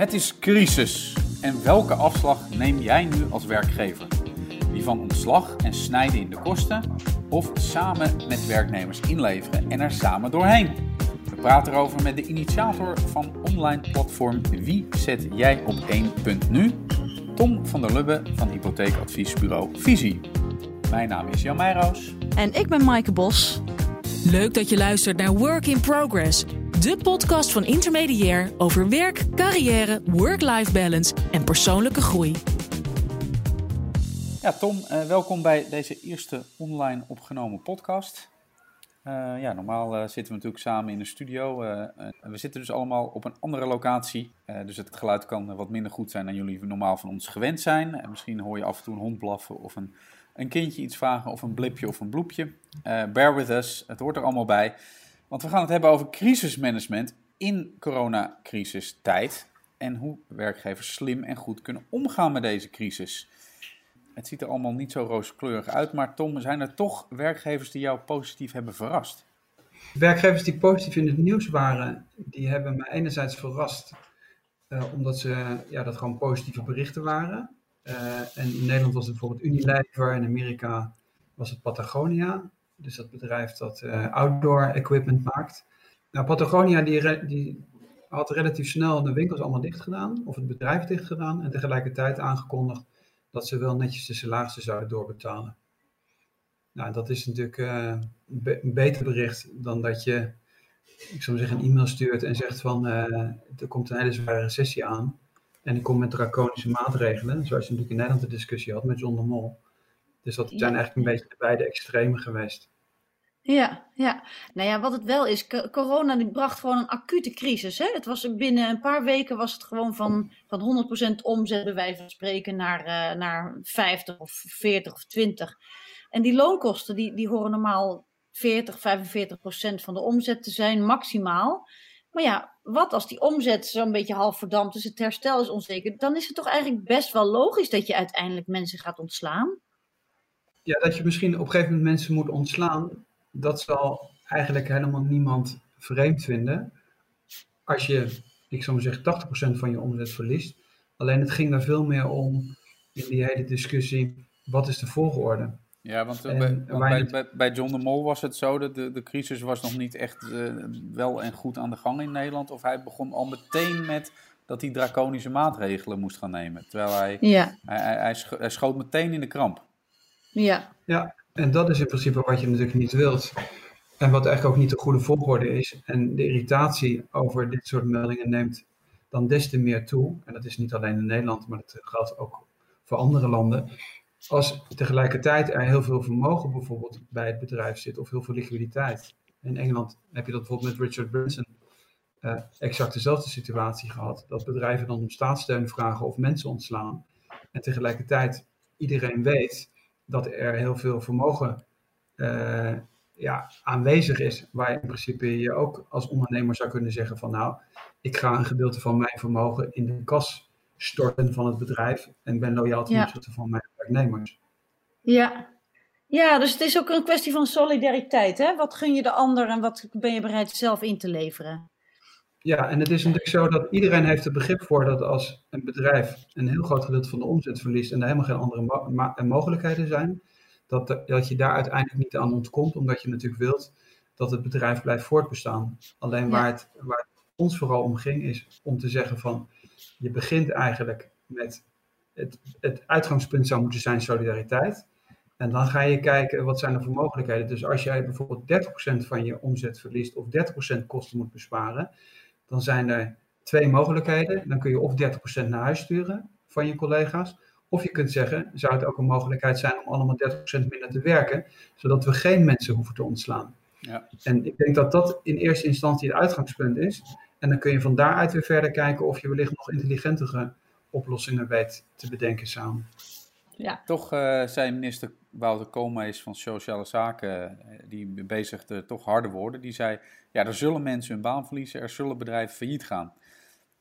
Het is crisis. En welke afslag neem jij nu als werkgever? Die van ontslag en snijden in de kosten? Of samen met werknemers inleveren en er samen doorheen? We praten erover met de initiator van online platform Wie zet jij op 1.nu? Tom van der Lubbe van hypotheekadviesbureau Visie. Mijn naam is Jan Meijroos. En ik ben Maaike Bos. Leuk dat je luistert naar Work in Progress, de podcast van Intermediair over werk, carrière, work-life balance en persoonlijke groei. Ja, Tom, uh, welkom bij deze eerste online opgenomen podcast. Uh, ja, normaal uh, zitten we natuurlijk samen in de studio. we zitten dus allemaal op een andere locatie. dus het geluid kan wat minder goed zijn dan jullie normaal van ons gewend zijn. En misschien hoor je af en toe een hond blaffen of een een kindje iets vragen of een blipje of een bloepje. Bear with us, het hoort er allemaal bij. Want we gaan het hebben over crisismanagement in coronacrisistijd. En hoe werkgevers slim en goed kunnen omgaan met deze crisis. Het ziet er allemaal niet zo rooskleurig uit, maar Tom, zijn er toch werkgevers die jou positief hebben verrast? Werkgevers die positief in het nieuws waren, die hebben me enerzijds verrast, uh, omdat ze ja, dat gewoon positieve berichten waren. Uh, en in Nederland was het bijvoorbeeld Unilever, in Amerika was het Patagonia. Dus dat bedrijf dat uh, outdoor equipment maakt. Nou, Patagonia die, die had relatief snel de winkels allemaal dicht gedaan, of het bedrijf dicht gedaan, en tegelijkertijd aangekondigd dat ze wel netjes de salarissen zouden doorbetalen. Nou, dat is natuurlijk uh, een beter bericht dan dat je, ik zou zeggen, een e-mail stuurt en zegt van er komt een hele zware recessie aan. En die komt met draconische maatregelen, zoals je natuurlijk in Nederland de discussie had met John de Mol. Dus dat zijn eigenlijk een beetje de beide extremen geweest. Ja, ja. Nou ja, wat het wel is, corona die bracht gewoon een acute crisis. Hè? Het was binnen een paar weken was het gewoon van, van 100% omzet, bij wijze van spreken, naar, uh, naar 50 of 40 of 20. En die loonkosten, die, die horen normaal 40, 45% van de omzet te zijn, maximaal. Maar ja, wat als die omzet zo'n beetje half verdampt, dus het herstel is onzeker, dan is het toch eigenlijk best wel logisch dat je uiteindelijk mensen gaat ontslaan? Ja, dat je misschien op een gegeven moment mensen moet ontslaan, dat zal eigenlijk helemaal niemand vreemd vinden. Als je, ik zou maar zeggen, 80% van je omzet verliest. Alleen het ging daar veel meer om in die hele discussie, wat is de volgorde? Ja, want, eh, bij, want bij, bij, John de Mol was het zo dat de, de crisis was nog niet echt uh, wel en goed aan de gang in Nederland. Of hij begon al meteen met dat hij draconische maatregelen moest gaan nemen. Terwijl hij, ja. hij, hij, hij, schoot meteen in de kramp. Ja. ja, en dat is in principe wat je natuurlijk niet wilt. En wat eigenlijk ook niet de goede volgorde is. En de irritatie over dit soort meldingen neemt dan des te meer toe. En dat is niet alleen in Nederland, maar dat geldt ook voor andere landen als tegelijkertijd er heel veel vermogen bijvoorbeeld bij het bedrijf zit of heel veel liquiditeit. In Engeland heb je dat bijvoorbeeld met Richard Branson uh, exact dezelfde situatie gehad. Dat bedrijven dan om staatssteun vragen of mensen ontslaan. En tegelijkertijd iedereen weet dat er heel veel vermogen uh, ja, aanwezig is. Waar in principe je ook als ondernemer zou kunnen zeggen van nou, ik ga een gedeelte van mijn vermogen in de kas storten van het bedrijf en ben loyaal ten opzichte van mijn werknemers. Ja. ja, dus het is ook een kwestie van solidariteit. Hè? Wat gun je de ander en wat ben je bereid zelf in te leveren? Ja, en het is natuurlijk zo dat iedereen heeft er begrip voor dat als een bedrijf een heel groot gedeelte van de omzet verliest en er helemaal geen andere mo mogelijkheden zijn, dat, dat je daar uiteindelijk niet aan ontkomt, omdat je natuurlijk wilt dat het bedrijf blijft voortbestaan. Alleen waar, het, waar het ons vooral om ging, is om te zeggen van je begint eigenlijk met het, het uitgangspunt zou moeten zijn solidariteit. En dan ga je kijken wat zijn er voor mogelijkheden. Dus als jij bijvoorbeeld 30% van je omzet verliest of 30% kosten moet besparen, dan zijn er twee mogelijkheden. Dan kun je of 30% naar huis sturen van je collega's. Of je kunt zeggen, zou het ook een mogelijkheid zijn om allemaal 30% minder te werken, zodat we geen mensen hoeven te ontslaan. Ja. En ik denk dat dat in eerste instantie het uitgangspunt is. En dan kun je van daaruit weer verder kijken of je wellicht nog intelligentere oplossingen weet te bedenken samen. Ja. Toch uh, zei minister Wouter Koolmees van Sociale Zaken, eh, die bezigde toch harde woorden, die zei, ja, er zullen mensen hun baan verliezen, er zullen bedrijven failliet gaan.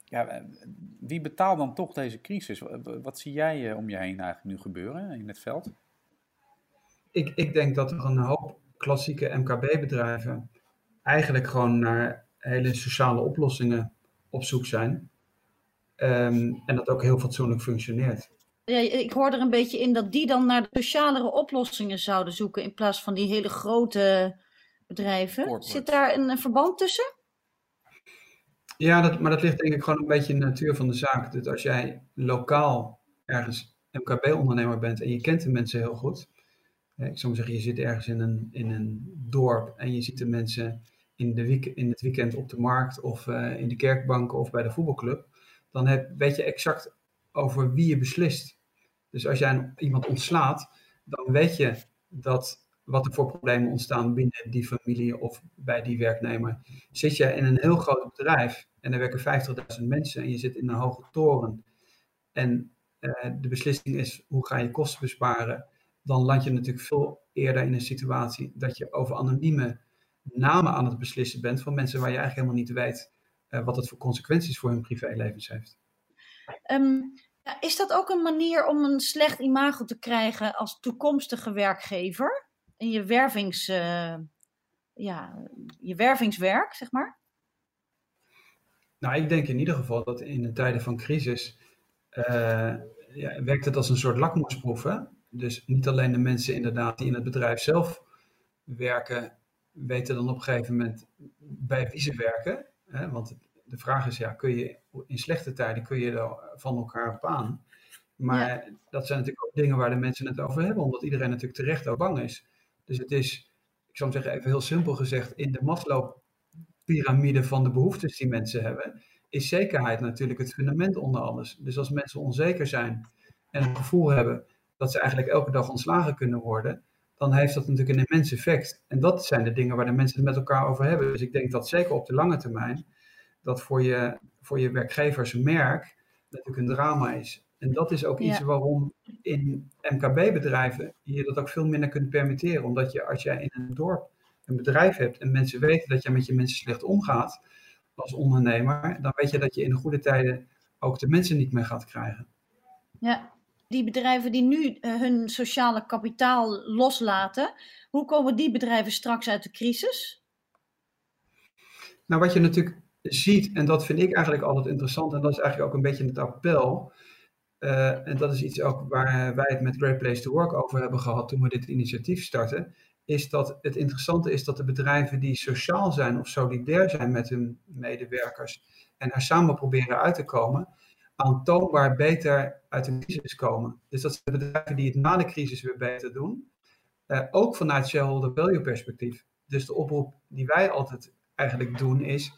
Ja, eh, wie betaalt dan toch deze crisis? Wat zie jij om je heen eigenlijk nu gebeuren in het veld? Ik, ik denk dat er een hoop klassieke MKB-bedrijven eigenlijk gewoon naar hele sociale oplossingen op zoek zijn. Ehm, en dat ook heel fatsoenlijk functioneert. Ja, ik hoor er een beetje in dat die dan naar de socialere oplossingen zouden zoeken in plaats van die hele grote bedrijven. Corporate. Zit daar een, een verband tussen? Ja, dat, maar dat ligt denk ik gewoon een beetje in de natuur van de zaak. Dus als jij lokaal ergens MKB-ondernemer bent en je kent de mensen heel goed. Ik zou maar zeggen, je zit ergens in een, in een dorp en je ziet de mensen in, de week, in het weekend op de markt of eh, in de kerkbanken of bij de voetbalclub. Dan heb, weet je exact over wie je beslist. Dus als jij iemand ontslaat, dan weet je dat wat er voor problemen ontstaan binnen die familie of bij die werknemer. Zit je in een heel groot bedrijf en er werken 50.000 mensen en je zit in een hoge toren en eh, de beslissing is hoe ga je kosten besparen, dan land je natuurlijk veel eerder in een situatie dat je over anonieme namen aan het beslissen bent van mensen waar je eigenlijk helemaal niet weet eh, wat het voor consequenties voor hun privélevens heeft. Ehm, is dat ook een manier om een slecht imago te krijgen als toekomstige werkgever? In je, wervings, eh, ja, je wervingswerk, zeg maar? Nou, ik denk in ieder geval dat in de tijden van crisis eh, ja, werkt het als een soort lakmoesproef. Hè? Dus niet alleen de mensen inderdaad die in het bedrijf zelf werken, weten dan op een gegeven moment bij wie ze werken. Hè? Want de vraag is, ja, kun je in slechte tijden kun je er van elkaar op aan? Maar dat zijn natuurlijk ook dingen waar de mensen het over hebben, omdat iedereen natuurlijk terecht ook bang is. Dus het is, ik zou zeggen even heel simpel gezegd, in de Maslow-pyramide van de behoeftes die mensen hebben, is zekerheid natuurlijk het fundament onder alles. Dus als mensen onzeker zijn en het gevoel hebben dat ze eigenlijk elke dag ontslagen kunnen worden, dan heeft dat natuurlijk een immens effect. En dat zijn de dingen waar de mensen het met elkaar over hebben. Dus ik denk dat zeker op de lange termijn, dat voor je, voor je werkgeversmerk natuurlijk een drama is. En dat is ook Ja. iets waarom in MKB-bedrijven je dat ook veel minder kunt permitteren. Omdat je als jij in een dorp een bedrijf hebt en mensen weten dat je met je mensen slecht omgaat als ondernemer, dan weet je dat je in de goede tijden ook de mensen niet meer gaat krijgen. Ja. Die bedrijven die nu eh, hun sociale kapitaal loslaten, hoe komen die bedrijven straks uit de crisis? Nou, wat je natuurlijk ziet, en dat vind ik eigenlijk altijd interessant, en dat is eigenlijk ook een beetje het appel. eh, en dat is iets ook waar wij het met Great Place to Work over hebben gehad toen we dit initiatief starten. Is dat het interessante is dat de bedrijven die sociaal zijn of solidair zijn met hun medewerkers en er samen proberen uit te komen, aantoonbaar beter uit de crisis komen. Dus dat zijn de bedrijven die het na de crisis weer beter doen. Eh, ook vanuit shareholder value perspectief. Dus de oproep die wij altijd eigenlijk doen is,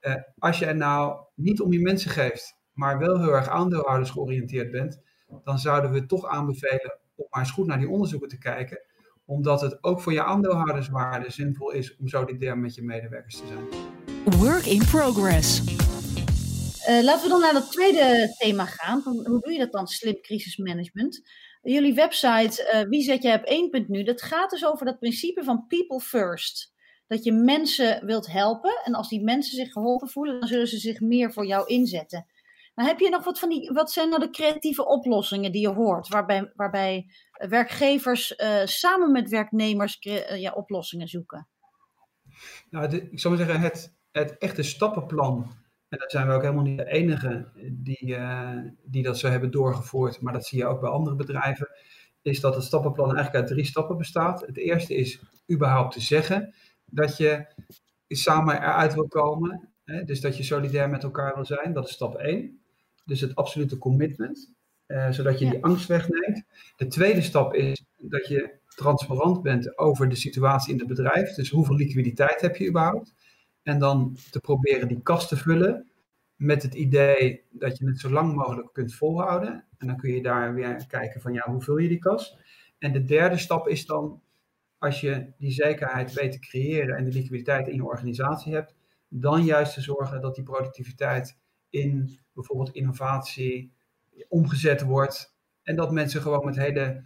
eh, als jij nou niet om je mensen geeft, maar wel heel erg aandeelhouders georiënteerd bent, dan zouden we toch aanbevelen om maar eens goed naar die onderzoeken te kijken, omdat het ook voor je aandeelhouderswaarde zinvol is om solidair met je medewerkers te zijn. Work in progress. Eh, laten we dan naar het tweede thema gaan. Van, hoe doe je dat dan, slim crisismanagement? Jullie website, eh, wie zet jij op één punt nu? Dat gaat dus over dat principe van people first. Dat je mensen wilt helpen en als die mensen zich geholpen voelen, dan zullen ze zich meer voor jou inzetten. Maar heb je nog wat van die, wat zijn nou de creatieve oplossingen die je hoort, waarbij, waarbij werkgevers eh, samen met werknemers eh, ja, oplossingen zoeken? Nou, ik zou maar zeggen, het, het echte stappenplan, en daar zijn we ook helemaal niet de enige die, eh, die dat zo hebben doorgevoerd, maar dat zie je ook bij andere bedrijven, is dat het stappenplan eigenlijk uit drie stappen bestaat. Het eerste is überhaupt te zeggen dat je samen eruit wil komen, hè, dus dat je solidair met elkaar wil zijn, dat is stap één. Dus het absolute commitment, eh, zodat je Ja. die angst wegneemt. De tweede stap is dat je transparant bent over de situatie in het bedrijf. Dus hoeveel liquiditeit heb je überhaupt? En dan te proberen die kast te vullen met het idee dat je het zo lang mogelijk kunt volhouden. En dan kun je daar weer kijken van ja, hoe vul je die kas? En de derde stap is dan, als je die zekerheid weet te creëren en de liquiditeit in je organisatie hebt, dan juist te zorgen dat die productiviteit in bijvoorbeeld innovatie omgezet wordt. En dat mensen gewoon met hele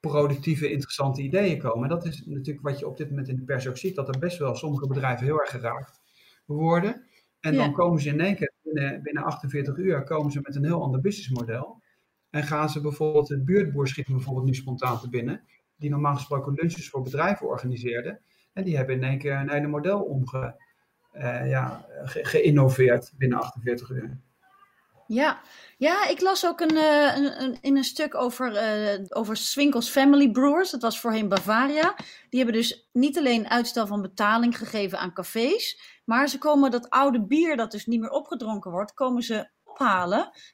productieve, interessante ideeën komen. En dat is natuurlijk wat je op dit moment in de pers ook ziet, dat er best wel sommige bedrijven heel erg geraakt worden. En dan komen ze in één keer binnen, binnen 48 uur komen ze met een heel ander businessmodel. En gaan ze bijvoorbeeld, het buurtboer schiet me bijvoorbeeld nu spontaan te binnen, die normaal gesproken lunches voor bedrijven organiseerde. En die hebben in één keer een hele model omge, eh, ja, ge- geïnnoveerd binnen 48 uur. Ja, ja ik las ook een, uh, een, in een stuk over, uh, over Swinkels Family Brewers. Dat was voorheen Bavaria. Die hebben dus niet alleen uitstel van betaling gegeven aan cafés. Maar ze komen dat oude bier dat dus niet meer opgedronken wordt, komen ze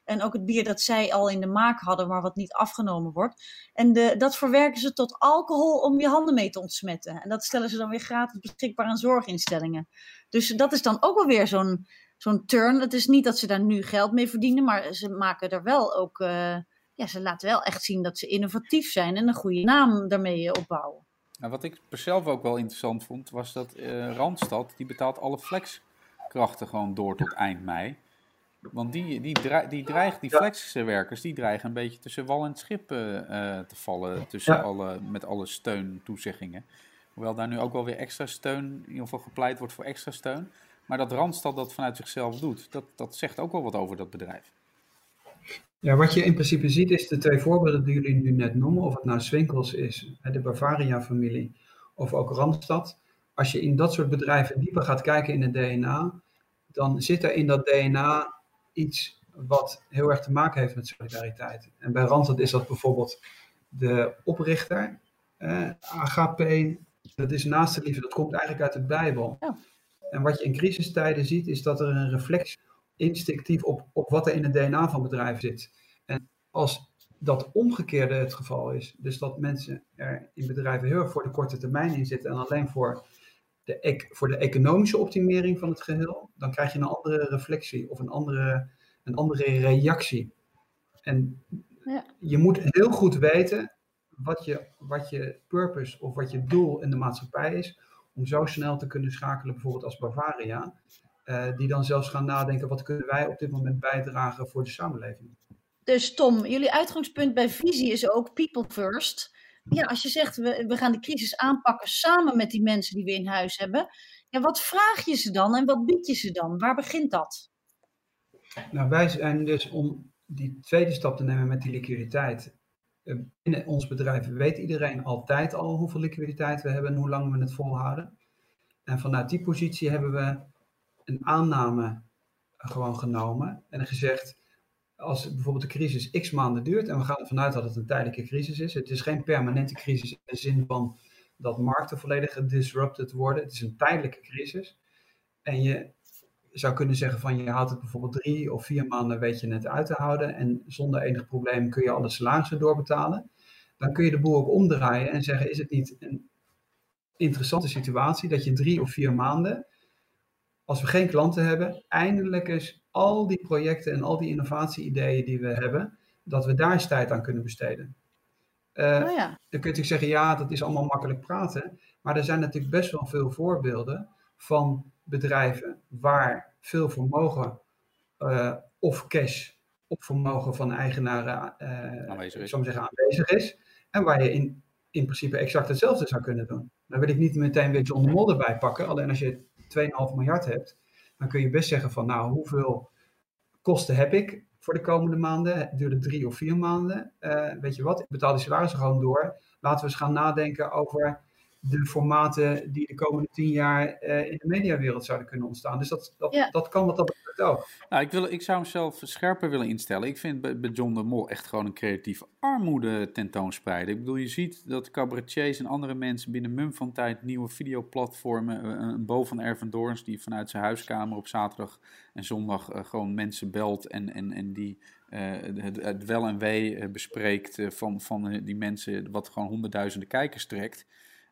En ook het bier dat zij al in de maak hadden, maar wat niet afgenomen wordt. En de, dat verwerken ze tot alcohol om je handen mee te ontsmetten. En dat stellen ze dan weer gratis beschikbaar aan zorginstellingen. Dus dat is dan ook wel weer zo'n turn. Het is niet dat ze daar nu geld mee verdienen, maar ze maken er wel ook. Uh, ja, ze laten wel echt zien dat ze innovatief zijn en een goede naam daarmee opbouwen. Nou, wat ik zelf ook wel interessant vond, was dat uh, Randstad, die betaalt alle flexkrachten gewoon door tot eind mei. Want die, die, die, dreigen, die flexwerkers, die dreigen een beetje tussen wal en schip uh, te vallen. Tussen alle, met alle steuntoezeggingen. Hoewel daar nu ook wel weer extra steun, in ieder geval gepleit wordt voor extra steun. Maar dat Randstad dat vanuit zichzelf doet, dat, dat zegt ook wel wat over dat bedrijf. Ja, wat je in principe ziet is de twee voorbeelden die jullie nu net noemen, of het nou Swinkels is, de Bavaria-familie, of ook Randstad. Als je in dat soort bedrijven dieper gaat kijken in het DNA, dan zit er in dat DNA iets wat heel erg te maken heeft met solidariteit. En bij Randstad is dat bijvoorbeeld de oprichter, eh, agape, dat is naast de liefde, dat komt eigenlijk uit de Bijbel. Ja. En wat je in crisistijden ziet, is dat er een reflex instinctief op, op wat er in het DNA van bedrijven zit. En als dat omgekeerde het geval is, dus dat mensen er in bedrijven heel erg voor de korte termijn in zitten en alleen voor de, voor de economische optimering van het geheel, dan krijg je een andere reflectie of een andere, een andere reactie. En ja. je moet heel goed weten wat je, wat je purpose of wat je doel in de maatschappij is, om zo snel te kunnen schakelen, bijvoorbeeld als Bavaria, uh, die dan zelfs gaan nadenken, wat kunnen wij op dit moment bijdragen voor de samenleving. Dus Tom, jullie uitgangspunt bij visie is ook people first. Ja, als je zegt, we, we gaan de crisis aanpakken samen met die mensen die we in huis hebben. Ja, wat vraag je ze dan en wat bied je ze dan? Waar begint dat? Nou, wij zijn dus om die tweede stap te nemen met die liquiditeit. Eh, binnen ons bedrijf weet iedereen altijd al hoeveel liquiditeit we hebben en hoe lang we het volhouden. En vanuit die positie hebben we een aanname gewoon genomen en gezegd, als bijvoorbeeld de crisis x maanden duurt en we gaan ervan uit dat het een tijdelijke crisis is, het is geen permanente crisis in de zin van dat markten volledig gedisrupted worden, het is een tijdelijke crisis. En je zou kunnen zeggen van je houdt het bijvoorbeeld drie of vier maanden weet je het uit te houden en zonder enig probleem kun je alle salarissen doorbetalen. Dan kun je de boel ook omdraaien en zeggen is het niet een interessante situatie dat je drie of vier maanden, als we geen klanten hebben, eindelijk eens al die projecten en al die innovatie-ideeën die we hebben, dat we daar eens tijd aan kunnen besteden. Uh, oh ja. Dan kun je natuurlijk zeggen, ja, dat is allemaal makkelijk praten. Maar er zijn natuurlijk best wel veel voorbeelden van bedrijven waar veel vermogen uh, of cash of vermogen van eigenaren uh, aanwezig, is. Zeggen, aanwezig is. En waar je in, in principe exact hetzelfde zou kunnen doen. Dan wil ik niet meteen weer John de Mol erbij pakken. Alleen als je 2,5 miljard hebt, dan kun je best zeggen van nou, hoeveel kosten heb ik voor de komende maanden? Het duurde drie of vier maanden. Uh, weet je wat, ik betaal die salarissen gewoon door. Laten we eens gaan nadenken over de formaten die de komende tien jaar uh, in de mediawereld zouden kunnen ontstaan. Dus dat, dat, dat kan wat dat betreft ook. Nou, ik, wil, ik zou hem zelf scherper willen instellen. Ik vind bij, bij John de Mol echt gewoon een creatieve armoede tentoonspreiden. Ik bedoel, je ziet dat cabaretiers en andere mensen binnen mum van tijd nieuwe videoplatformen, eh, een Bo van Erven Doorns die vanuit zijn huiskamer op zaterdag en zondag uh, gewoon mensen belt en, en, en die uh, het, het, wel en wee bespreekt van, van die mensen wat gewoon honderdduizenden kijkers trekt.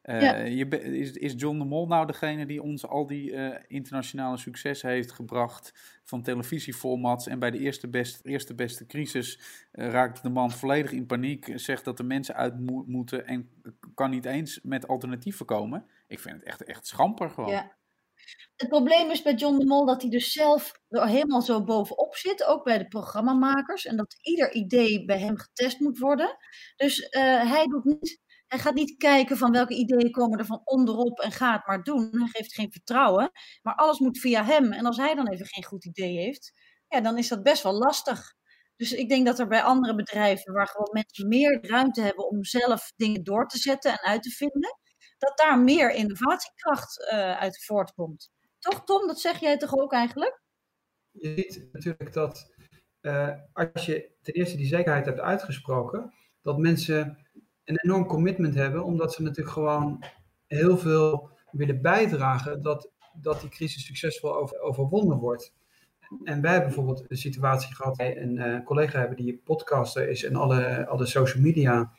Uh, je, is, is, John de Mol nou degene die ons al die uh, internationale succes heeft gebracht van televisieformats en bij de eerste, best, eerste beste crisis uh, raakt de man volledig in paniek, zegt dat de mensen uit mo moeten en kan niet eens met alternatieven komen? Ik vind het echt, echt schamper gewoon. Ja. Het probleem is bij John de Mol dat hij dus zelf er helemaal zo bovenop zit, ook bij de programmamakers, en dat ieder idee bij hem getest moet worden. Dus hij doet niet hij gaat niet kijken van welke ideeën komen er van onderop en gaat maar doen. Hij geeft geen vertrouwen. Maar alles moet via hem. En als hij dan even geen goed idee heeft, ja, dan is dat best wel lastig. Dus ik denk dat er bij andere bedrijven, waar gewoon mensen meer ruimte hebben om zelf dingen door te zetten en uit te vinden, dat daar meer innovatiekracht uh, uit voortkomt. Toch, Tom? Dat zeg jij toch ook eigenlijk? Je ziet natuurlijk dat als je ten eerste die zekerheid hebt uitgesproken, dat mensen een enorm commitment hebben, omdat ze natuurlijk gewoon heel veel willen bijdragen dat, dat die crisis succesvol over, overwonnen wordt. En wij hebben bijvoorbeeld een situatie gehad, wij een uh, collega hebben die podcaster is en alle, alle social media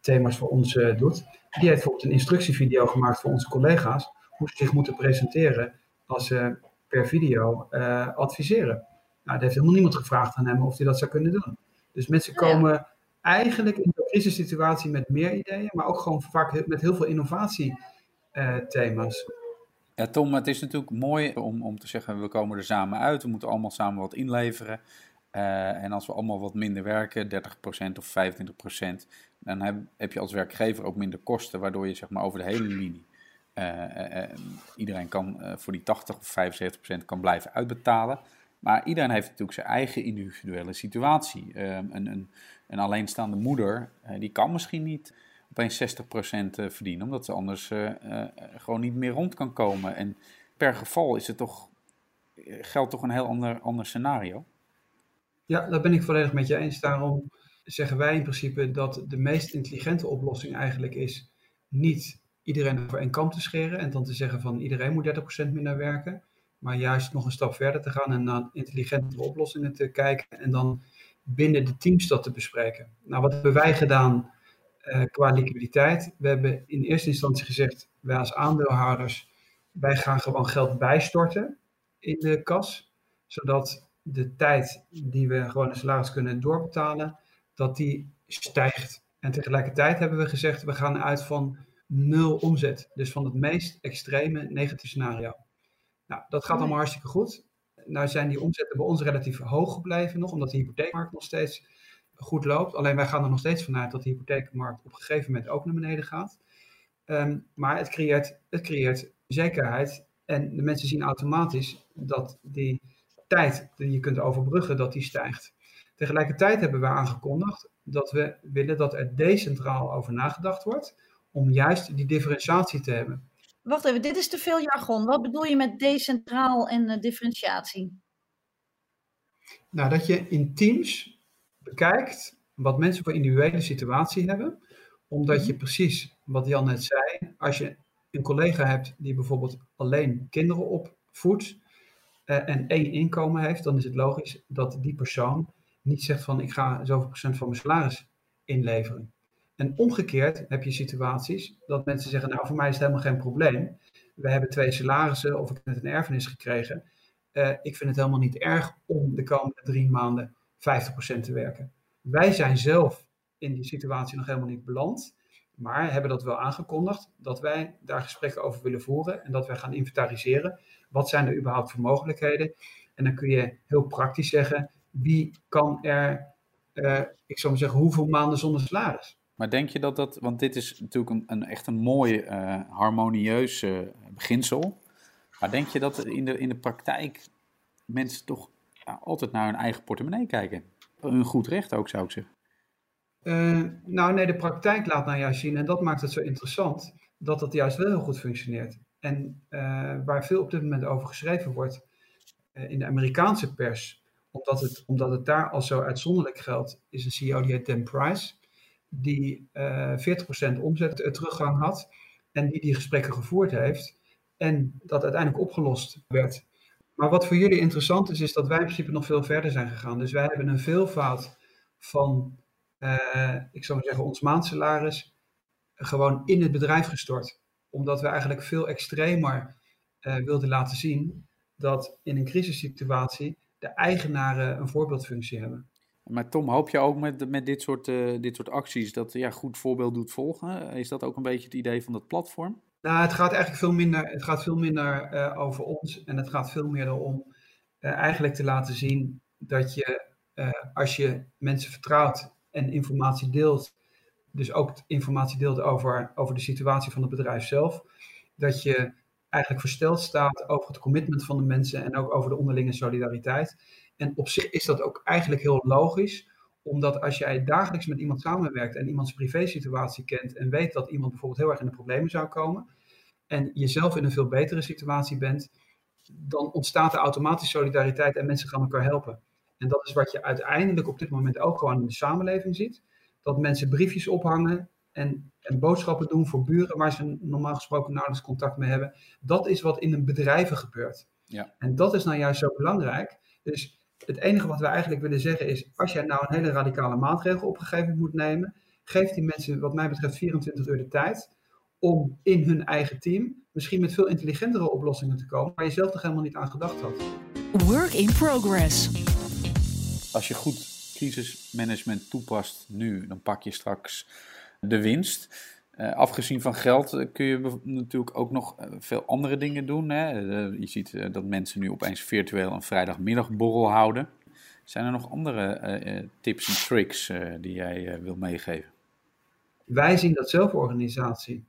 thema's voor ons uh, doet. Die heeft bijvoorbeeld een instructievideo gemaakt voor onze collega's, hoe ze zich moeten presenteren als ze per video uh, adviseren. Nou, dat heeft helemaal niemand gevraagd aan hem of hij dat zou kunnen doen. Dus mensen komen eigenlijk in de crisissituatie met meer ideeën, maar ook gewoon vaak met heel veel innovatiethema's. Ja, Tom, het is natuurlijk mooi om, om te zeggen, we komen er samen uit, we moeten allemaal samen wat inleveren. Uh, en als we allemaal wat minder werken, 30% of 25%, dan heb, heb, je als werkgever ook minder kosten, waardoor je zeg maar over de hele linie uh, iedereen kan voor die 80 of 75% kan blijven uitbetalen. Maar iedereen heeft natuurlijk zijn eigen individuele situatie. Ehm, een, een, een, alleenstaande moeder, die kan misschien niet opeens 60% verdienen, omdat ze anders gewoon niet meer rond kan komen. En per geval is het toch, geldt toch een heel ander, ander scenario. Ja, daar ben ik volledig met je eens. Daarom zeggen wij in principe dat de meest intelligente oplossing eigenlijk is niet iedereen over één kam te scheren en dan te zeggen van iedereen moet 30% minder werken, maar juist nog een stap verder te gaan en naar intelligentere oplossingen te kijken en dan binnen de teams dat te bespreken. Nou, wat hebben wij gedaan uh, qua liquiditeit? We hebben in eerste instantie gezegd, wij als aandeelhouders, wij gaan gewoon geld bijstorten in de kas, zodat de tijd die we gewoon een salaris kunnen doorbetalen, dat die stijgt. En tegelijkertijd hebben we gezegd, we gaan uit van nul omzet. Dus van het meest extreme negatieve scenario. Nou, dat gaat allemaal hartstikke goed. Nou zijn die omzetten bij ons relatief hoog gebleven nog, omdat de hypotheekmarkt nog steeds goed loopt. Alleen wij gaan er nog steeds vanuit dat de hypotheekmarkt op een gegeven moment ook naar beneden gaat. Ehm, maar het creëert, het creëert zekerheid en de mensen zien automatisch dat die tijd die je kunt overbruggen, dat die stijgt. Tegelijkertijd hebben we aangekondigd dat we willen dat er decentraal over nagedacht wordt, om juist die differentiatie te hebben. Wacht even, dit is te veel jargon. Wat bedoel je met decentraal en uh, differentiatie? Nou, dat je in teams bekijkt wat mensen voor individuele situatie hebben, omdat mhm. je precies, wat Jan net zei, als je een collega hebt die bijvoorbeeld alleen kinderen opvoedt, uh, en één inkomen heeft, dan is het logisch dat die persoon niet zegt van ik ga zoveel procent van mijn salaris inleveren. En omgekeerd heb je situaties dat mensen zeggen, nou voor mij is het helemaal geen probleem. We hebben twee salarissen of ik heb net een erfenis gekregen. Uh, ik vind het helemaal niet erg om de komende drie maanden 50% te werken. Wij zijn zelf in die situatie nog helemaal niet beland, maar hebben dat wel aangekondigd dat wij daar gesprekken over willen voeren en dat wij gaan inventariseren. Wat zijn er überhaupt voor mogelijkheden? En dan kun je heel praktisch zeggen, wie kan er, uh, ik zou maar zeggen, hoeveel maanden zonder salaris? Maar denk je dat dat, want dit is natuurlijk een, echt een mooi, uh, harmonieus uh, beginsel. Maar denk je dat in de, in de praktijk mensen toch altijd naar hun eigen portemonnee kijken? Een goed recht ook, zou ik zeggen. Uh, nou nee, de praktijk laat nou juist zien, en dat maakt het zo interessant, dat dat juist wel heel goed functioneert. En uh, waar veel op dit moment over geschreven wordt in de Amerikaanse pers, omdat het, omdat het daar al zo uitzonderlijk geldt, is een CEO die Dan Price, die 40% omzet teruggang had en die die gesprekken gevoerd heeft en dat uiteindelijk opgelost werd. Maar wat voor jullie interessant is, is dat wij in principe nog veel verder zijn gegaan. Dus wij hebben een veelvoud van uh, ik zou maar zeggen, ons maandsalaris gewoon in het bedrijf gestort. Omdat we eigenlijk veel extremer wilden laten zien dat in een crisissituatie de eigenaren een voorbeeldfunctie hebben. Maar Tom, hoop je ook met, met dit, soort, uh, dit soort acties dat ja, goed voorbeeld doet volgen? Is dat ook een beetje het idee van dat platform? Nou, het gaat eigenlijk veel minder, het gaat veel minder uh, over ons en het gaat veel meer om uh, eigenlijk te laten zien dat je, als je mensen vertrouwt en informatie deelt, dus ook informatie deelt over, over de situatie van het bedrijf zelf, dat je eigenlijk versteld staat over het commitment van de mensen en ook over de onderlinge solidariteit. En op zich is dat ook eigenlijk heel logisch, omdat als jij dagelijks met iemand samenwerkt en iemands privésituatie kent en weet dat iemand bijvoorbeeld heel erg in de problemen zou komen en jezelf in een veel betere situatie bent, dan ontstaat er automatisch solidariteit en mensen gaan elkaar helpen. En dat is wat je uiteindelijk op dit moment ook gewoon in de samenleving ziet. Dat mensen briefjes ophangen en, en boodschappen doen voor buren waar ze normaal gesproken nauwelijks contact mee hebben. Dat is wat in een bedrijven gebeurt. Ja. En dat is nou juist zo belangrijk. Dus het enige wat we eigenlijk willen zeggen is, als jij nou een hele radicale maatregel op een gegeven moment moet nemen, geef die mensen wat mij betreft 24 uur de tijd om in hun eigen team misschien met veel intelligentere oplossingen te komen waar je zelf toch helemaal niet aan gedacht had. Work in progress. Als je goed crisismanagement toepast nu, dan pak je straks de winst. Uh, afgezien van geld uh, kun je natuurlijk ook nog uh, veel andere dingen doen. Hè? je ziet dat mensen nu opeens virtueel een vrijdagmiddagborrel houden. Zijn er nog andere tips en tricks die jij wil meegeven? Wij zien dat zelforganisatie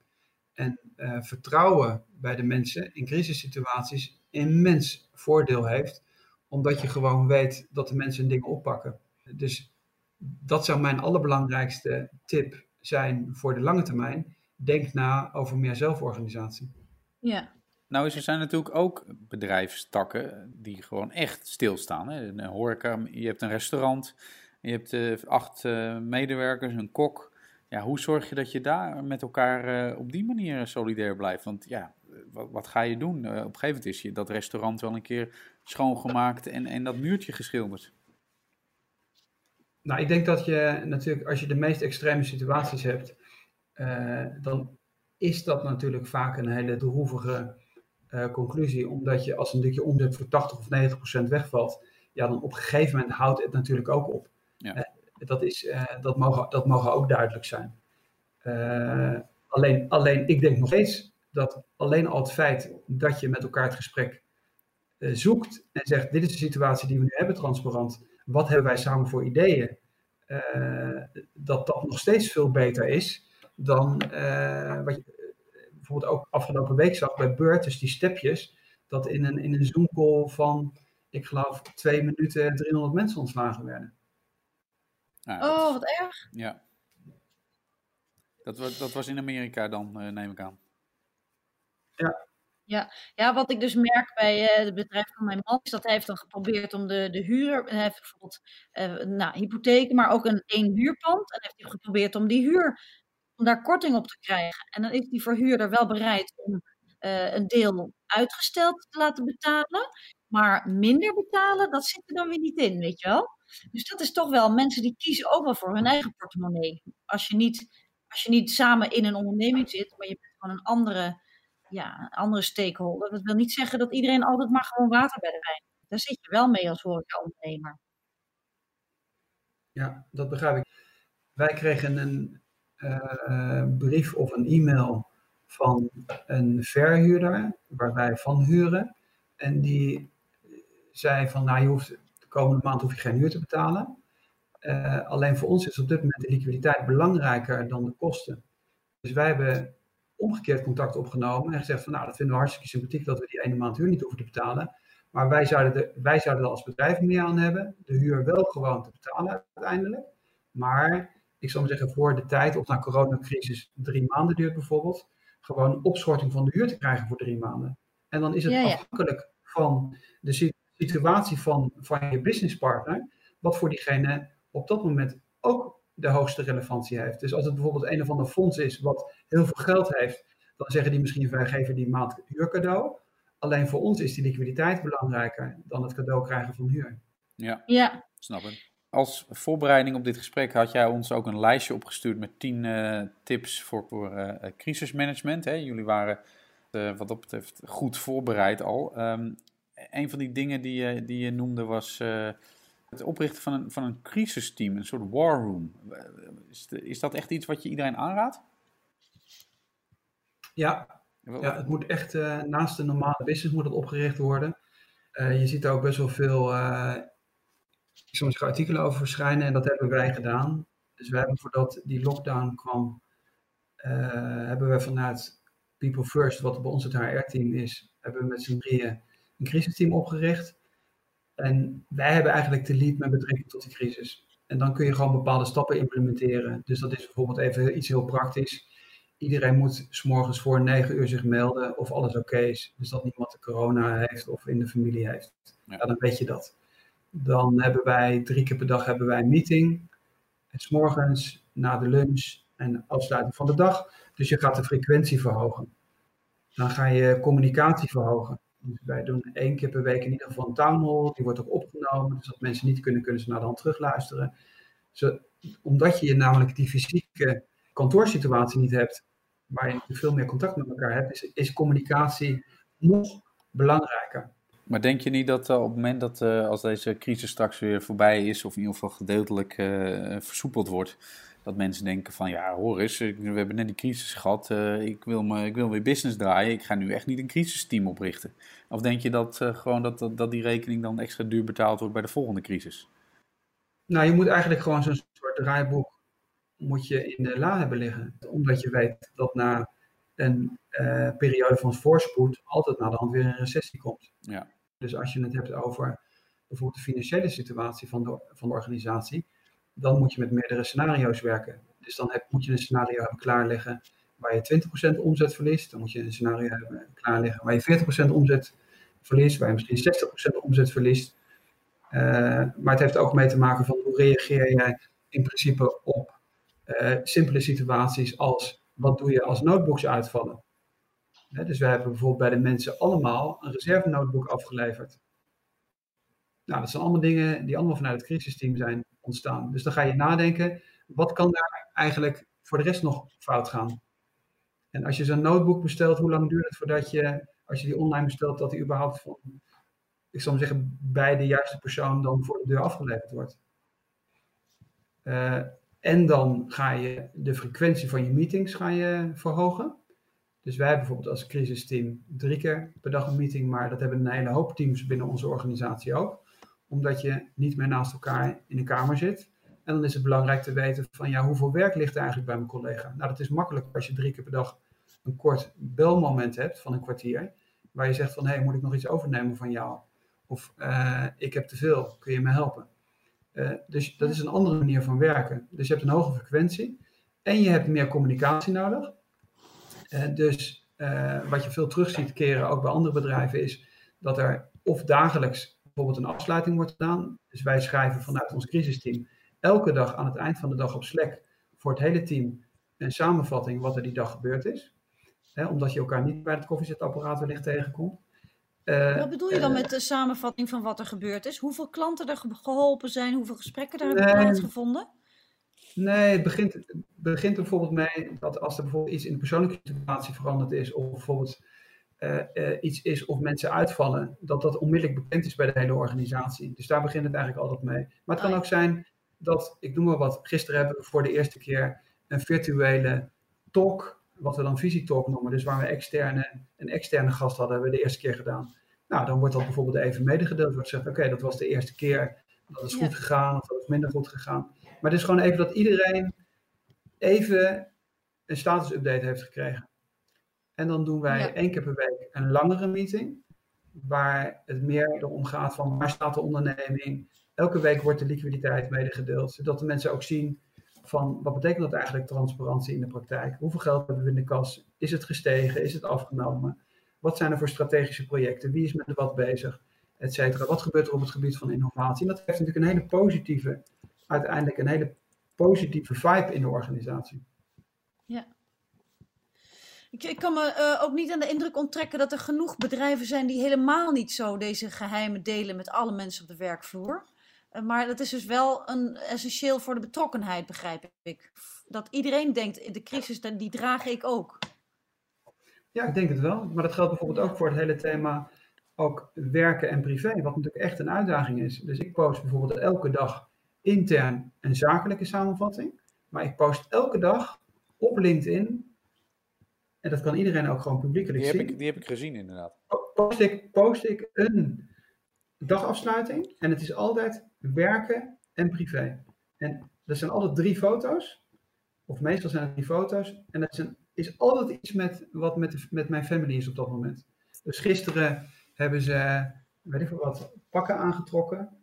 en vertrouwen bij de mensen in crisissituaties immens voordeel heeft. Omdat je gewoon weet dat de mensen dingen oppakken. Dus dat zou mijn allerbelangrijkste tip zijn voor de lange termijn. Denk na over meer zelforganisatie. Ja. Nou, er zijn natuurlijk ook bedrijfstakken die gewoon echt stilstaan. Hè? Een horeca, je hebt een restaurant, je hebt uh, acht uh, medewerkers, een kok. Ja, hoe zorg je dat je daar met elkaar uh, op die manier solidair blijft? Want ja, wat, wat ga je doen? op een gegeven moment is je dat restaurant wel een keer schoongemaakt en, en dat muurtje geschilderd. Nou, ik denk dat je natuurlijk, als je de meest extreme situaties hebt, uh, dan is dat natuurlijk vaak een hele droevige uh, conclusie. Omdat je als een stukje omzet voor 80 of 90 procent wegvalt, ja, dan op een gegeven moment houdt het natuurlijk ook op. Ja. Uh, dat, is, dat, mogen, dat mogen ook duidelijk zijn. alleen, alleen, ik denk nog steeds dat alleen al het feit dat je met elkaar het gesprek zoekt en zegt: Dit is de situatie die we nu hebben, transparant wat hebben wij samen voor ideeën, uh, dat dat nog steeds veel beter is dan uh, wat je bijvoorbeeld ook afgelopen week zag bij Beurt, dus die stepjes, dat in een, in een Zoom-call van, ik geloof, twee minuten 300 mensen ontslagen werden. Ja, oh, wat erg. Ja. Dat was, dat was in Amerika dan, uh, neem ik aan. Ja, ja, ja, wat ik dus merk bij uh, het bedrijf van mijn man is dat hij heeft dan geprobeerd om de, de huur, hij heeft bijvoorbeeld uh, nou, hypotheken, maar ook een één huurpand. En heeft hij geprobeerd om die huur, om daar korting op te krijgen. En dan is die verhuurder wel bereid om uh, een deel uitgesteld te laten betalen. Maar minder betalen, dat zit er dan weer niet in, weet je wel. Dus dat is toch wel, mensen die kiezen ook wel voor hun eigen portemonnee. Als je niet, als je niet samen in een onderneming zit, maar je bent gewoon een andere ja, andere stakeholder. Dat wil niet zeggen dat iedereen altijd maar gewoon water bij de wijn. Daar zit je wel mee als horeca-ondernemer. Ja, dat begrijp ik. Wij kregen een uh, brief of een e-mail van een verhuurder waar wij van huren. En die zei van, nou je hoeft, de komende maand hoef je geen huur te betalen. Uh, alleen voor ons is op dit moment de liquiditeit belangrijker dan de kosten. Dus wij hebben omgekeerd contact opgenomen en gezegd van nou, dat vinden we hartstikke sympathiek dat we die ene maand huur niet hoeven te betalen. Maar wij zouden, de, wij zouden er als bedrijf meer aan hebben, de huur wel gewoon te betalen uiteindelijk. Maar ik zou maar zeggen, voor de tijd, of na coronacrisis drie maanden duurt bijvoorbeeld, gewoon een opschorting van de huur te krijgen voor drie maanden. En dan is het Ja, ja. afhankelijk van de si- situatie van, van je businesspartner, wat voor diegene op dat moment ook de hoogste relevantie heeft. Dus als het bijvoorbeeld een of ander fonds is wat heel veel geld heeft, dan zeggen die misschien wij geven die maand huurcadeau. Alleen voor ons is die liquiditeit belangrijker dan het cadeau krijgen van huur. Ja, Ja, snap ik. Als voorbereiding op dit gesprek had jij ons ook een lijstje opgestuurd met 10 eh, tips voor, voor eh, crisismanagement. Hè? Jullie waren eh, wat dat betreft goed voorbereid al. Ehm, een van die dingen die je, die je noemde was eh, het oprichten van een, van een crisisteam, een soort war room. Is, de- is dat echt iets wat je iedereen aanraadt? Ja, Ja, het moet echt eh, naast de normale business moet het opgericht worden. Eh, je ziet daar ook best wel veel maar zeggen, artikelen over verschijnen en dat hebben wij gedaan. Dus we hebben voordat die lockdown kwam, hebben we vanuit People First, wat bij ons het HR-team is, hebben we met z'n drieën een crisisteam opgericht. En wij hebben eigenlijk de lead met betrekking tot die crisis. En dan kun je gewoon bepaalde stappen implementeren. Dus dat is bijvoorbeeld even iets heel praktisch. Iedereen moet s'morgens voor 9 uur zich melden of alles oké is. Dus dat niemand de corona heeft of in de familie heeft. Ja. Ja. dan weet je dat. Dan hebben wij drie keer per dag hebben wij een meeting. S morgens, na de lunch en afsluiting van de dag. Dus je gaat de frequentie verhogen. Dan ga je communicatie verhogen. Dus wij doen één keer per week in ieder geval een town hall. Die wordt ook opgenomen. Dus als mensen niet kunnen, kunnen ze naar de hand terugluisteren. Omdat je namelijk die fysieke kantoorsituatie niet hebt, waar je veel meer contact met elkaar hebt, is, is communicatie nog belangrijker. Maar denk je niet dat uh, op het moment dat uh, als deze crisis straks weer voorbij is, of in ieder geval gedeeltelijk uh, versoepeld wordt, dat mensen denken van ja, hoor eens, we hebben net die crisis gehad, ik, wil me, ik wil weer business draaien, ik ga nu echt niet een crisisteam oprichten. Of denk je dat gewoon dat, dat, dat die rekening dan extra duur betaald wordt bij de volgende crisis? Nou, je moet eigenlijk gewoon zo'n soort draaiboek moet je in de la hebben liggen. Omdat je weet dat na een uh, periode van voorspoed altijd naar de hand weer een recessie komt. Ja. Dus als je het hebt over bijvoorbeeld de financiële situatie van de, van de organisatie, dan moet je met meerdere scenario's werken. Dus dan heb, moet je een scenario hebben klaarleggen waar je 20% omzet verliest. Dan moet je een scenario hebben klaarleggen waar je 40% omzet verliest, waar je misschien 60% omzet verliest. Uh, maar het heeft ook mee te maken van hoe reageer jij in principe op uh, simpele situaties als wat doe je als notebooks uitvallen. dus we hebben bijvoorbeeld bij de mensen allemaal een reserve notebook afgeleverd. Nou, dat zijn allemaal dingen die allemaal vanuit het crisisteam zijn ontstaan. Dus dan ga je nadenken, wat kan daar eigenlijk voor de rest nog fout gaan? En als je zo'n notebook bestelt, hoe lang duurt het voordat je, als je die online bestelt, dat die überhaupt van, ik zal maar zeggen, bij de juiste persoon dan voor de deur afgeleverd wordt? Uh, en dan ga je de frequentie van je meetings ga je verhogen. Dus wij bijvoorbeeld als crisisteam drie keer per dag een meeting, maar dat hebben een hele hoop teams binnen onze organisatie ook. Omdat je niet meer naast elkaar in een kamer zit. En dan is het belangrijk te weten van ja, hoeveel werk ligt er eigenlijk bij mijn collega? Nou, dat is makkelijk als je drie keer per dag een kort belmoment hebt van een kwartier. Waar je zegt van hé, hey, moet ik nog iets overnemen van jou? Of uh, ik heb te veel, kun je me helpen? Uh, dus dat is een andere manier van werken. Dus je hebt een hoge frequentie en je hebt meer communicatie nodig. Uh, dus wat je veel terug ziet keren, ook bij andere bedrijven, is dat er of dagelijks bijvoorbeeld een afsluiting wordt gedaan. Dus wij schrijven vanuit ons crisisteam elke dag aan het eind van de dag op Slack voor het hele team een samenvatting wat er die dag gebeurd is. Hè, omdat je elkaar niet bij het koffiezetapparaat wellicht tegenkomt. Uh, wat bedoel je dan uh, met de samenvatting van wat er gebeurd is? Hoeveel klanten er geholpen zijn? Hoeveel gesprekken er hebben plaatsgevonden? Nee, het begint, het begint bijvoorbeeld mee dat als er bijvoorbeeld iets in de persoonlijke situatie veranderd is, of bijvoorbeeld iets is of mensen uitvallen, dat dat onmiddellijk bekend is bij de hele organisatie. Dus daar begint het eigenlijk altijd mee. Maar het kan oh, ook zijn dat, ik noem maar wat, gisteren hebben we voor de eerste keer een virtuele talk wat we dan visietalk noemen, dus waar we externe, een externe gast hadden, hebben we de eerste keer gedaan. Nou, dan wordt dat bijvoorbeeld even medegedeeld. Wordt gezegd, oké, dat was de eerste keer, dat is goed gegaan of dat is minder goed gegaan. Maar het is gewoon even dat iedereen even een status-update heeft gekregen. En dan doen wij ja. één keer per week een langere meeting, waar het meer erom gaat van waar staat de onderneming. Elke week wordt de liquiditeit medegedeeld, zodat de mensen ook zien van wat betekent dat eigenlijk transparantie in de praktijk? Hoeveel geld hebben we in de kas? Is het gestegen? Is het afgenomen? Wat zijn er voor strategische projecten? Wie is met wat bezig? Etcetera. Wat gebeurt er op het gebied van innovatie? En dat heeft natuurlijk een hele positieve, uiteindelijk een hele positieve vibe in de organisatie. Ja. Ik, ik kan me uh, ook niet aan de indruk onttrekken dat er genoeg bedrijven zijn die helemaal niet zo deze geheimen delen met alle mensen op de werkvloer. Maar dat is dus wel een, essentieel voor de betrokkenheid, begrijp ik. Dat iedereen denkt, de crisis, die draag ik ook. Ja, ik denk het wel. Maar dat geldt bijvoorbeeld ook voor het hele thema ook werken en privé, wat natuurlijk echt een uitdaging is. Dus ik post bijvoorbeeld elke dag intern een zakelijke samenvatting. Maar ik post elke dag op LinkedIn, en dat kan iedereen ook gewoon publiekelijk die heb zien. Ik, die heb ik gezien inderdaad. Post ik, post ik een dagafsluiting en het is altijd werken en privé. En dat zijn altijd drie foto's, of meestal zijn het drie foto's, en dat is, altijd iets met wat met, de, met mijn family is op dat moment. Dus gisteren hebben ze, weet ik veel wat, pakken aangetrokken,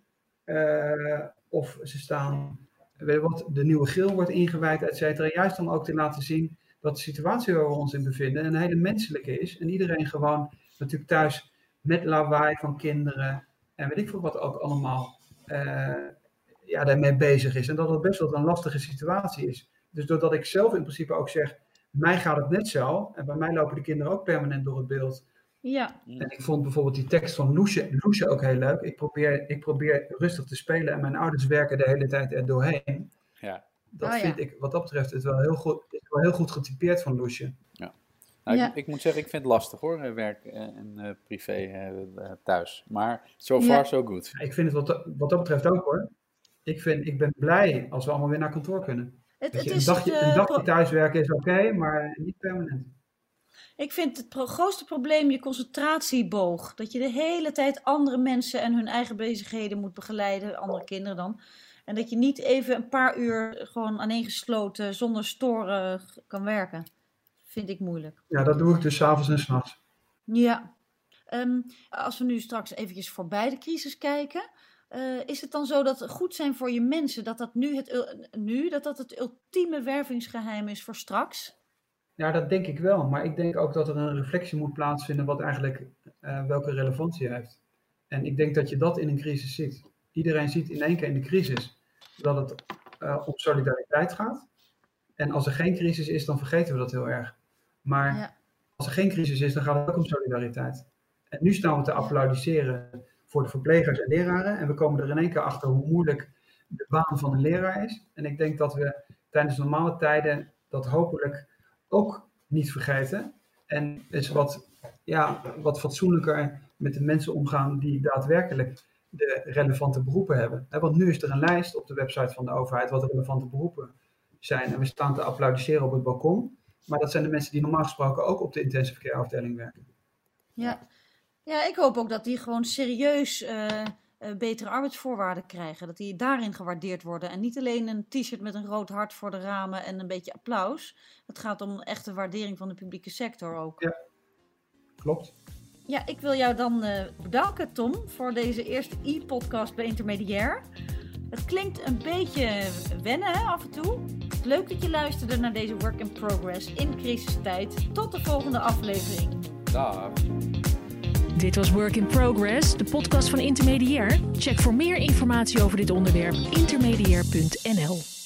uh, of ze staan, weet je wat, de nieuwe grill wordt ingewijd, et cetera. Juist om ook te laten zien dat de situatie waar we ons in bevinden een hele menselijke is. En iedereen gewoon natuurlijk thuis met lawaai van kinderen en weet ik veel wat ook allemaal uh, ja, daarmee bezig is. En dat het best wel een lastige situatie is. Dus doordat ik zelf in principe ook zeg, mij gaat het net zo. En bij mij lopen de kinderen ook permanent door het beeld. Ja. En ik vond bijvoorbeeld die tekst van Loesje, Loesje ook heel leuk. Ik probeer, ik probeer rustig te spelen en mijn ouders werken de hele tijd er doorheen. Ja. Dat Oh, ja. vind ik, wat dat betreft, het wel heel goed, wel heel goed getypeerd van Loesje. Nou, Ja. ik, ik moet zeggen, ik vind het lastig hoor, eh, werk eh, en eh, privé thuis. Maar so Ja. far so good. Ik vind het wat, dat- wat dat betreft ook hoor. Ik, vind, ik ben blij als we allemaal weer naar kantoor kunnen. Het, Weet het je, is een, dagje, een thuiswerken is oké, maar niet permanent. Ik vind het pro- grootste probleem je concentratieboog. Dat je de hele tijd andere mensen en hun eigen bezigheden moet begeleiden, andere kinderen dan. En dat je niet even een paar uur gewoon aaneengesloten zonder storen kan werken. Vind ik moeilijk. Ja, dat doe ik dus s'avonds en s'nachts. Ja. Ehm, als we nu straks eventjes voorbij de crisis kijken. eh, is het dan zo dat het goed zijn voor je mensen, dat dat nu het, nu, dat dat het ultieme wervingsgeheim is voor straks? Ja, dat denk ik wel. Maar ik denk ook dat er een reflectie moet plaatsvinden wat eigenlijk eh, welke relevantie heeft. En ik denk dat je dat in een crisis ziet. Iedereen ziet in één keer in de crisis dat het eh, om solidariteit gaat. En als er geen crisis is, dan vergeten we dat heel erg. Maar Ja. als er geen crisis is, dan gaat het ook om solidariteit. En nu staan we te applaudisseren voor de verplegers en leraren. En we komen er in één keer achter hoe moeilijk de baan van een leraar is. En ik denk dat we tijdens normale tijden dat hopelijk ook niet vergeten. En eens wat, ja, wat fatsoenlijker met de mensen omgaan die daadwerkelijk de relevante beroepen hebben. Want nu is er een lijst op de website van de overheid wat relevante beroepen zijn. En we staan te applaudisseren op het balkon. Maar dat zijn de mensen die normaal gesproken ook op de intensive care afdeling werken. Ja. ja, ik hoop ook dat die gewoon serieus eh, eh, betere arbeidsvoorwaarden krijgen. Dat die daarin gewaardeerd worden. En niet alleen een t-shirt met een rood hart voor de ramen en een beetje applaus. Het gaat om echte waardering van de publieke sector ook. Ja. Klopt. Ja, ik wil jou dan eh, bedanken, Tom, voor deze eerste e-podcast bij Intermediair. Het klinkt een beetje wennen hè, af en toe. Leuk dat je luisterde naar deze work in progress in crisistijd. Tot de volgende aflevering. Dag. Dit was Work in Progress, de podcast van Intermediair. Check voor meer informatie over dit onderwerp intermediair.nl.